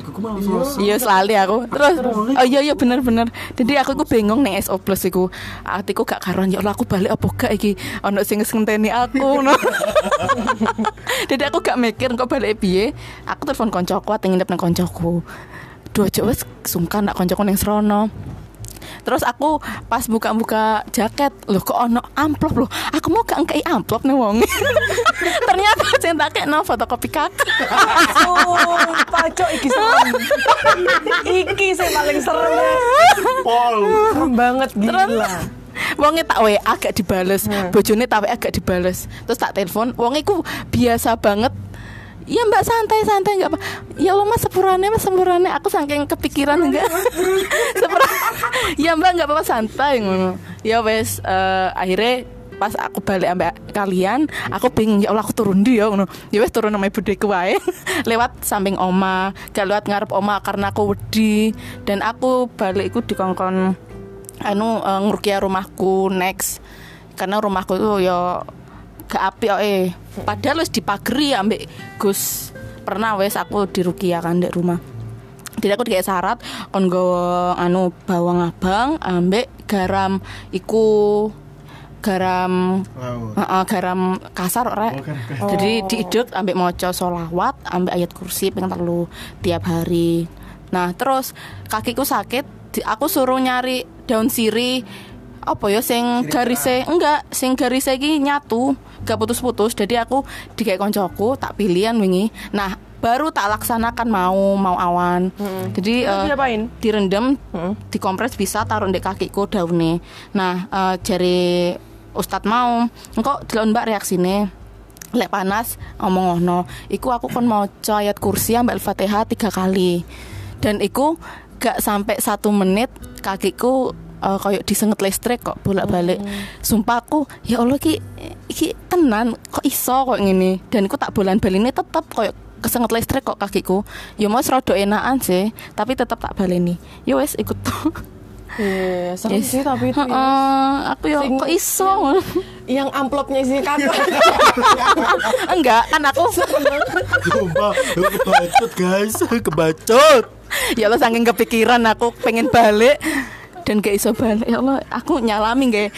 Aku mau selasa.
Iya selalu aku Terus Oh iya iya bener-bener Jadi aku ku bingung nih SO plus iku Artiku gak karuan Ya Allah aku balik apa gak iki Ono sing ngenteni aku no. Jadi aku gak mikir Kok balik piye Aku telepon koncoku Atau nginep nang koncoku Duh aja wes sungkan nak koncoku neng serono Terus aku pas buka-buka jaket Loh kok ono amplop loh Aku mau gak ngekei amplop nih wong Ternyata cinta kayak no fotokopi kakak
Sumpah cok iki serem. iki sih paling serem. ya.
Pol.
Serem banget gila.
Wonge tak WA agak dibales, bojone tak WA agak dibales. Terus tak telepon, wonge ku biasa banget. Ya mbak santai santai nggak apa. Ya Allah mas sepurane mas sepurane. Aku saking kepikiran enggak. Sepura- ya mbak nggak apa-apa santai ngono. Ya wes eh, akhirnya pas aku balik ambek kalian, aku bingung ya Allah aku turun dia ngono. Ya wes turun sama ibu deku wae. lewat samping oma, gak lewat ngarep oma karena aku wedi dan aku balik iku dikongkon anu uh, rumahku next karena rumahku tuh ya gak api eh padahal wis dipageri ambek Gus. Pernah wes aku dirukia kan di rumah. Jadi aku dikasih syarat kon anu bawang abang ambek garam iku garam
Wow.
Heeh, garam kasar rek. Jadi diiduk ambek maca solawat, ambek ayat kursi pengen telu tiap hari. Nah, terus kakiku sakit, di- aku suruh nyari daun siri apa ya sing garise? enggak sing garise iki nyatu gak putus-putus jadi aku dikai koncoku tak pilihan wingi. Nah baru tak laksanakan mau mau awan. Jadi
Terus
eh,
diapain?
direndam
Heeh.
dikompres bisa taruh di kakiku daunnya. Nah eh, jari ustadz mau engkau delon mbak reaksine. Lek panas ngomong ngono iku aku kon mau ayat kursi ambek al-fatihah tiga kali. Dan iku gak sampai satu menit kakiku eh, kayak disenget listrik kok bolak balik sumpah aku ya allah ki iki tenan kok iso kok ngene dan iku tak bolan baline tetep kayak kesenget listrik kok kakiku ya mau rada enakan sih tapi tetep tak baleni ya wes ikut tuh
Iya, serem
Yes.
sih tapi itu. ya.
Heeh, aku ya
Sing-
kok iso
Yang amplopnya isi kakak.
enggak kan aku
Sumpah, kebacot guys, kebacot.
ya Allah saking kepikiran aku pengen balik dan gak iso balik ya Allah aku nyalami gak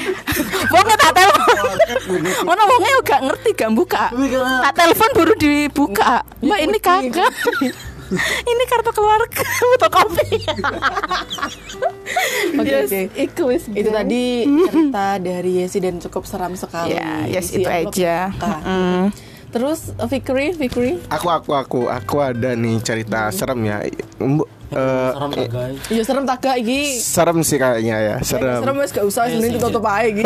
wongnya tak telepon mana wongnya gak ngerti gak buka tak telepon baru dibuka mbak ini kakak ini kartu keluarga fotokopi
Oke,
yes,
oke.
itu
tadi cerita dari Yesi dan cukup seram sekali.
Ya, yes,
Isi
itu aja. Mm.
Terus Fikri, Fikri.
Aku aku aku aku ada nih cerita serem ya. Eh,
Serem ya guys.
Iya serem tak gak iki?
serem sih kayaknya ya,
Serem
serem.
wes gak usah sebenarnya tutup aja iki.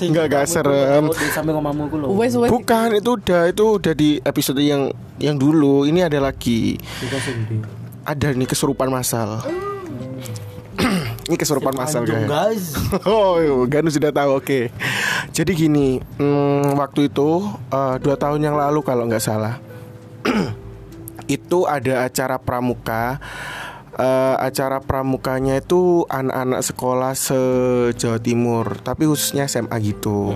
Enggak enggak serem.
Sampai ngomongmu ku lho.
Wes wes.
Bukan itu udah itu udah di episode yang yang dulu. Ini ada lagi. Ada nih kesurupan masal. Ini kesurupan masal guys.
guys.
Oh, Ganu sudah tahu. Oke. Jadi gini, hmm, waktu itu eh, dua tahun yang lalu kalau nggak salah, itu ada acara pramuka. Eh, acara pramukanya itu anak-anak sekolah se Jawa Timur, tapi khususnya SMA gitu.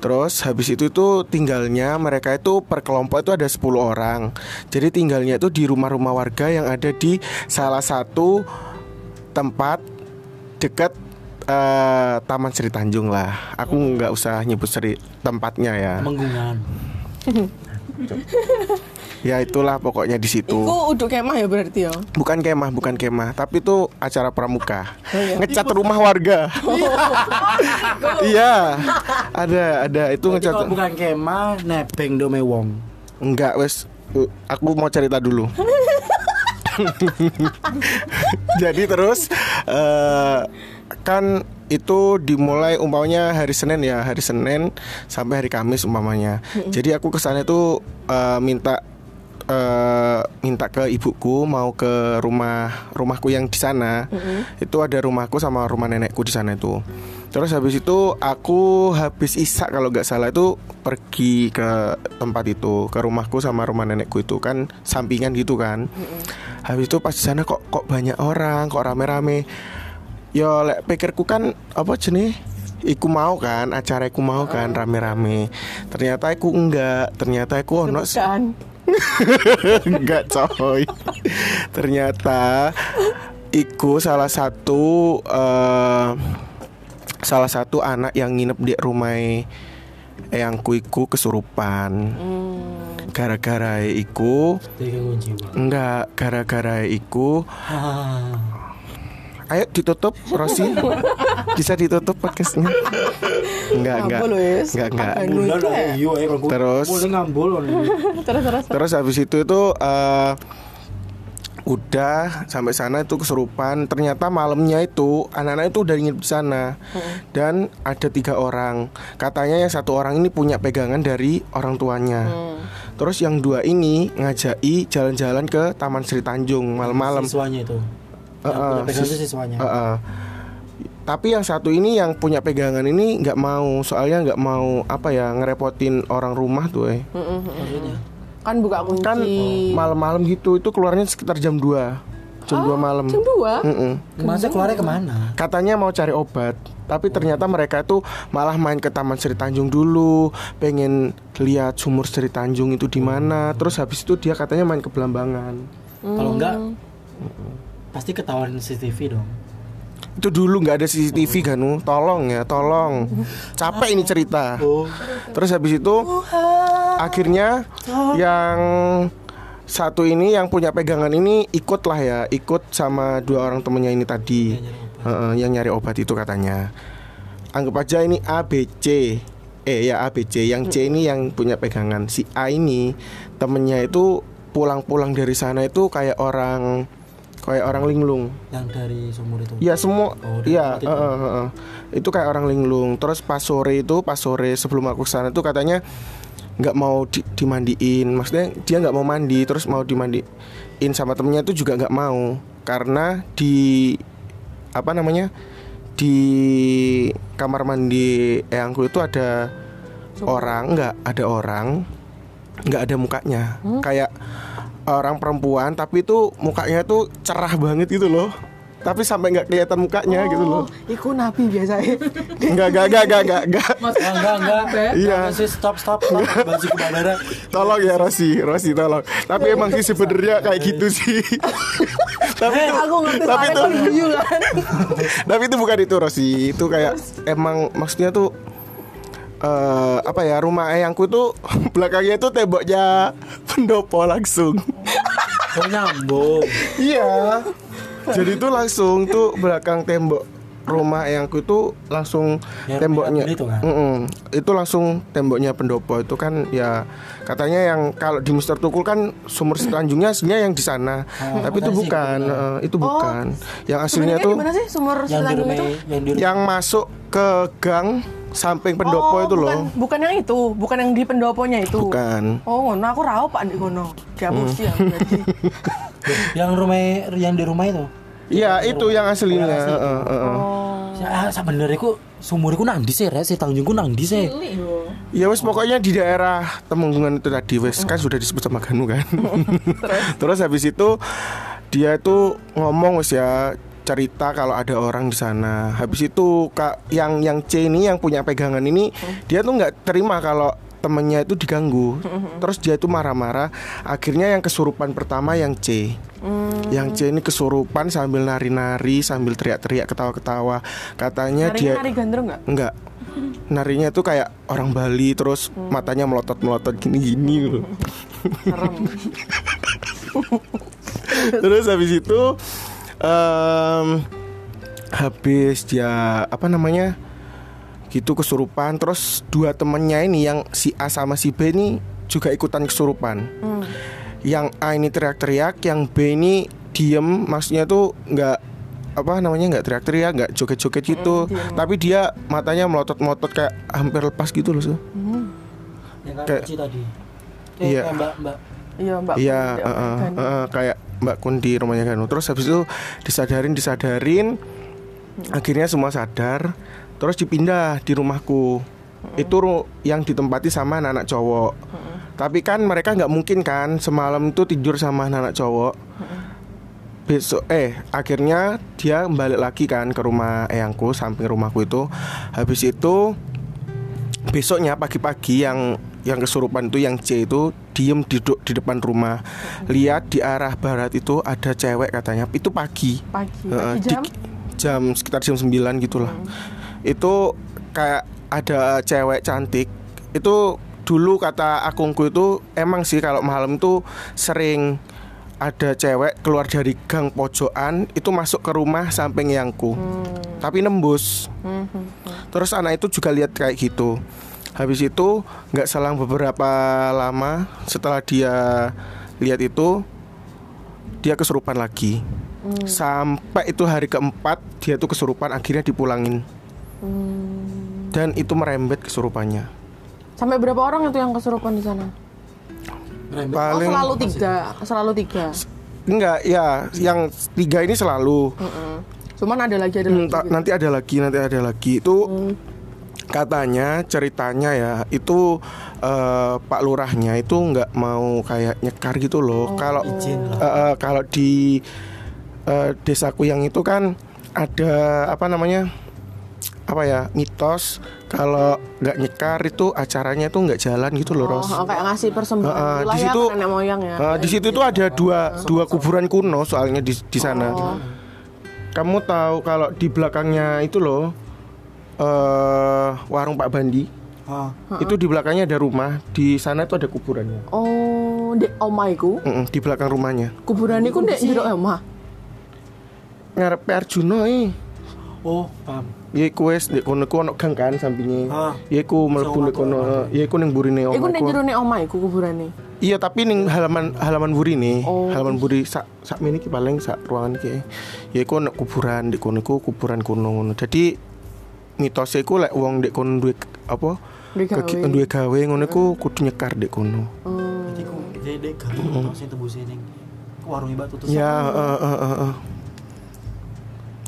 Terus habis itu tuh tinggalnya mereka itu per kelompok itu ada 10 orang. Jadi tinggalnya itu di rumah-rumah warga yang ada di salah satu tempat dekat eh, Taman Sri Tanjung lah. Aku nggak usah nyebut seri tempatnya ya.
Menggungan.
Ya itulah pokoknya di situ.
Iku uduk kemah ya berarti ya.
Bukan kemah, bukan kemah, tapi itu acara pramuka.
iya.
Ngecat rumah warga. Iya. Ada ada itu ngecat.
kalau bukan kemah, nebeng dome wong.
Enggak, wes. Uh, Aku mau cerita dulu. Jadi terus eh, kan itu dimulai umpamanya hari Senin ya, hari Senin sampai hari Kamis umpamanya. Jadi aku ke sana itu eh, minta eh, minta ke ibuku mau ke rumah rumahku yang di sana. Itu ada rumahku sama rumah nenekku di sana itu. Terus habis itu aku habis isak kalau nggak salah itu pergi ke tempat itu ke rumahku sama rumah nenekku itu kan sampingan gitu kan. Habis itu pas di sana kok kok banyak orang, kok rame-rame. Yo lek pikirku kan apa jenis Iku mau kan, acara iku mau kan rame-rame. Ternyata iku enggak, ternyata iku ono. enggak coy. ternyata iku salah satu eh, salah satu anak yang nginep di rumah eyangku iku kesurupan. Gara-gara iku enggak gara-gara iku
Ah.
Ayo ditutup Rosi. Bisa ditutup podcastnya. Enggak enggak. Enggak enggak.
Iya ya kalau
Terus-.
Terus terus.
Terus. Habis itu itu eh, Udah sampai sana itu kesurupan Ternyata malamnya itu Anak-anak itu udah nginep di sana. Dan ada tiga orang. Katanya yang satu orang ini punya pegangan dari orang tuanya. Terus yang dua ini ngajai jalan-jalan ke Taman Sri Tanjung malam-malam.
Siswanya itu. Yang
Heeh,
punya pegangan itu siswanya.
Heeh. Tapi yang satu ini yang punya pegangan ini nggak mau, soalnya nggak mau apa ya ngerepotin orang rumah tuh eh.
Maksudnya.
Kan buka kunci.
Kan malam-malam gitu itu keluarnya sekitar jam 2 Jam 2 malam.
Jam dua.
Mm-mm.
Masa keluarnya ke mana?
Katanya mau cari obat, tapi ternyata mereka itu malah main ke Taman Sri Tanjung dulu, pengen lihat sumur Sri Tanjung itu di mana. Terus habis itu dia katanya main ke Belambangan.
Kalau enggak pasti ketahuan CCTV dong.
Itu dulu nggak ada CCTV kan, Nu? tolong ya, tolong. Capek ini cerita.
Oh.
Terus habis itu akhirnya yang satu ini yang punya pegangan ini ikut lah ya, ikut sama dua orang temennya ini tadi, Heeh, yang nyari obat itu katanya. Anggap aja ini A B C, eh ya A B C, yang C ini yang punya pegangan. Si A ini temennya itu pulang-pulang dari sana itu kayak orang kayak orang linglung.
Yang dari sumur itu.
Ya semua,
Oh,
ya
itu.
heeh, heeh. itu kayak orang linglung. Terus pas sore itu, pas sore sebelum aku ke sana tuh katanya nggak mau di- dimandiin. Maksudnya dia nggak mau mandi, terus mau dimandiin sama temennya itu juga nggak mau karena di apa namanya di kamar mandi eyangku itu ada orang, nggak ada orang, nggak ada mukanya, kayak orang perempuan tapi itu mukanya tuh cerah banget gitu loh tapi sampai nggak kelihatan mukanya gitu loh
Oh, Iku nabi biasanya.
nggak nggak nggak nggak nggak nggak
Oh, enggak enggak.
Iya.
Enggak sih stop stop stop. Baju ke bandara.
tolong ya Rosi Rosi tolong tapi emang sih sebenarnya kayak gitu sih tapi itu
Aku ngerti
tapi itu
kan.
tapi itu bukan itu Rosi itu kayak emang maksudnya tuh eh apa ya rumah ayangku tuh belakangnya tuh temboknya pendopo langsung
Oh nyambung.
Iya. Jadi itu langsung tuh belakang tembok rumah ayangku itu langsung
Yang
temboknya
itu kan?
Mm-mm. itu langsung temboknya pendopo itu kan ya katanya yang kalau di Mister Tukul kan sumur Tanjungnya aslinya yang di sana
Oh,
tapi itu
sih
bukan
gitu.
eh, itu bukan yang aslinya tuh
sih sumur
Yang di
Setanjung
rumah
itu?
yang di rumah.
yang masuk ke gang samping pendopo
Oh,
itu loh
bukan, bukan yang itu, bukan yang di pendoponya itu.
bukan
Oh, ngono aku rau Pak di kono. Gabus
Hmm.
ya berarti.
yang rumah yang di rumah itu.
iya itu yang aslinya
Yang asli.
eh, eh, eh.
Ya, sebenarnya ku sumur ku nang di sih, Rek. si Tanjung ku nang di sih.
Ya wes pokoknya di daerah Temenggungan itu tadi wes kan sudah disebut sama Ganu kan. Terus habis itu dia itu ngomong wes ya cerita kalau ada orang di sana. Habis itu kak yang yang C ini yang punya pegangan ini dia tuh nggak terima kalau temennya itu diganggu. Terus dia itu marah-marah. Akhirnya yang kesurupan pertama yang C. Yang C ini kesurupan sambil nari-nari, sambil teriak-teriak, ketawa-ketawa. Katanya
Nari
dia
nari gandrung nggak?
Enggak. Narinya tuh kayak orang Bali terus matanya melotot-melotot gini-gini.
Serem.
terus habis itu em, habis dia apa namanya? gitu kesurupan terus dua temennya ini yang si A sama si B ini juga ikutan kesurupan. Yang A ini teriak-teriak, yang B ini diem, maksudnya tuh nggak apa namanya nggak teriak-teriak, nggak joget-joget gitu, tapi dia matanya melotot-melotot kayak hampir lepas gitu loh.
Yang kan
Kayak-
kunci tadi.
Iya.
Mbak, Mbak.
Iya, Mbak.
Iya, eh,
Ganu.
eh, kayak Mbak Kun di rumahnya Ganu. Terus habis itu disadarin, disadarin, akhirnya semua sadar. Terus dipindah di rumahku. Itu ru- yang ditempati sama anak-anak cowok. Tapi kan mereka nggak mungkin kan semalam itu tidur sama anak-anak cowok. Besok eh akhirnya dia balik lagi kan ke rumah eyangku samping rumahku itu. Habis itu besoknya pagi-pagi yang yang kesurupan itu yang C itu diem di, du- di depan rumah. Lihat di arah barat itu ada cewek katanya. Itu pagi.
Pagi,
Eh,
pagi
di-
jam.
jam sekitar jam 9 gitulah. Itu kayak ada cewek cantik. Itu dulu kata akungku itu emang sih kalau malam itu sering ada cewek keluar dari gang pojokan itu masuk ke rumah samping yangku. Tapi nembus Terus anak itu juga lihat kayak gitu. Habis itu nggak selang beberapa lama setelah dia lihat itu dia kesurupan lagi. Sampai itu hari keempat dia tuh kesurupan akhirnya dipulangin. Dan itu merembet kesurupannya.
Sampai berapa orang itu yang kesurupan di sana? Oh,
Paling
selalu tiga, selalu tiga.
enggak ya, yang tiga ini selalu.
Mm-mm. Cuman ada lagi ada
Hmm,
lagi. gitu.
nanti ada lagi, nanti ada lagi. Itu katanya ceritanya ya itu eh, Pak Lurahnya itu nggak mau kayak nyekar gitu loh. Kalau
Izin lah.
eh, eh, kalau di eh, desaku yang itu kan ada apa namanya apa ya mitos kalau nggak nyekar itu acaranya itu nggak jalan gitu loh
Oh,
Ros.
oh, kayak ngasih persembahan
Heeh,
gitu lah
di
ya
situ
ke nenek moyang ya.
eh, di situ tuh ada dua dua kuburan kuno soalnya di di sana.
Oh.
Kamu tahu kalau di belakangnya itu loh eh warung Pak Bandi
Ah,
itu di belakangnya ada rumah di sana itu ada kuburannya
Oh, dek omaiku.
Mm-mm, di belakang rumahnya
Kuburan iku ndek jero omah.
ngarep Arjuna eh
oh, paham.
ya iku wes di kono ku ono gang kan sampingnya
Ah.
ya iku mlebu nek kono ya iku ning burine
Iku ndek
omahku
jero nek omaiku kuburane.
Iya tapi ning halaman halaman buri nih
Oh.
halaman buri sak sak mini ki paling sak ruangan ki ya iku ono kuburan di kono iku kuburan kuno ngono jadi mitosnya iku lek wong dek kono duwe apa
Duwe gawe.
Gawe ngono iku kudu nyekar dek kono
Oh.
Jadi ku jadi dek kan hmm. sing tembus ning warung ibadah tuh.
Ya, eh, eh, eh, eh.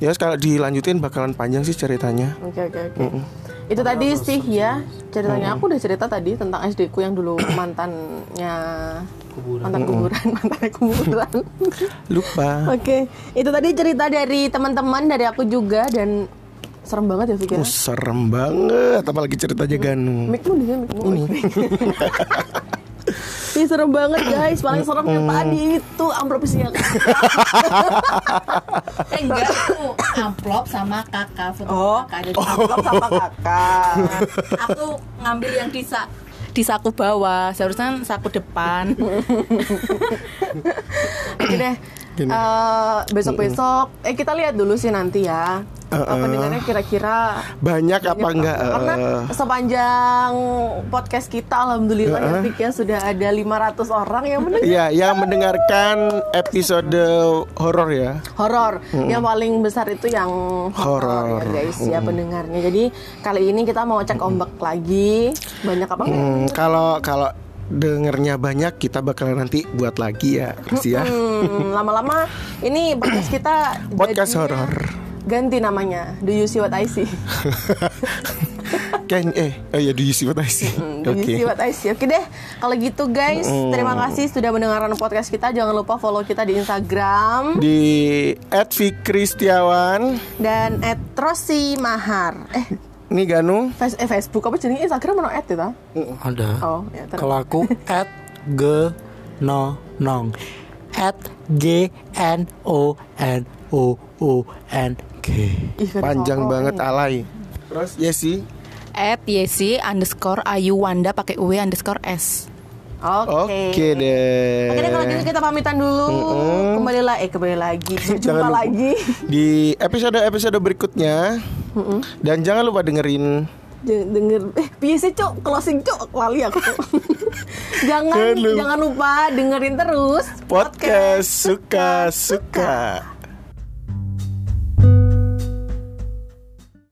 ya kalau dilanjutin bakalan panjang sih ceritanya.
Oke oke oke. Itu tadi sih ya ceritanya aku udah cerita tadi tentang SD ku yang dulu mantannya
kuburan.
mantan kuburan, mantannya kuburan.
Lupa.
Oke, itu tadi cerita dari teman-teman dari aku juga dan serem banget ya Fikir.
Oh, serem banget, apalagi ceritanya Ganu.
Mikmu di sini, mikmu. Ini. Ih, serem banget guys, paling serem yang tadi itu amplop siang.
Eh enggak, aku amplop sama kakak foto
Oh,
kakak ada di
amplop sama kakak.
aku ngambil yang di sa di saku bawah seharusnya saku depan
Oke deh.
Gini.
Eh, besok-besok eh kita lihat dulu sih nanti ya.
Eh,
Apa pendengarnya kira-kira
Banyak apa enggak?
Karena
Eh,
sepanjang podcast kita alhamdulillah ya Fik, ya sudah ada 500 orang yang mendengar
Iya, yang mendengarkan episode horor ya.
horor. Yang paling besar itu yang horor ya guys ya pendengarnya. Jadi kali ini kita mau cek ombak lagi. Banyak apa enggak?
Kalau kalau dengernya banyak kita bakalan nanti buat lagi ya, Chris ya.
Hmm, lama-lama ini podcast kita
Podcast horor.
Ganti namanya. Do you see what I see?
Kan eh oh ya do you see what I see?
Hmm, Do
Oke.
you see what I see? Oke deh. Kalau gitu guys, terima kasih sudah mendengarkan podcast kita. Jangan lupa follow kita di Instagram
Di @fikristiawan.
dan @rosimahar. Eh,
Ini Ganu.
face- eh, Facebook apa jenis Instagram mana at ya?
Ada.
Oh, ya terus.
Kalau aku at g no nong at g n o n o o n g
Ih,
Panjang banget
ini.
alay. Terus Yesi.
at yesi underscore ayu wanda pakai uw underscore s
Oke.
Oke deh.
Oke deh kalau gitu kita pamitan dulu. Kembali lagi eh kembali lagi. Jumpa lagi.
Di episode-episode berikutnya. Dan jangan lupa dengerin
denger eh piye sih cok closing cok lali aku. jangan
Jangan lupa.
jangan lupa dengerin terus
podcast suka-suka.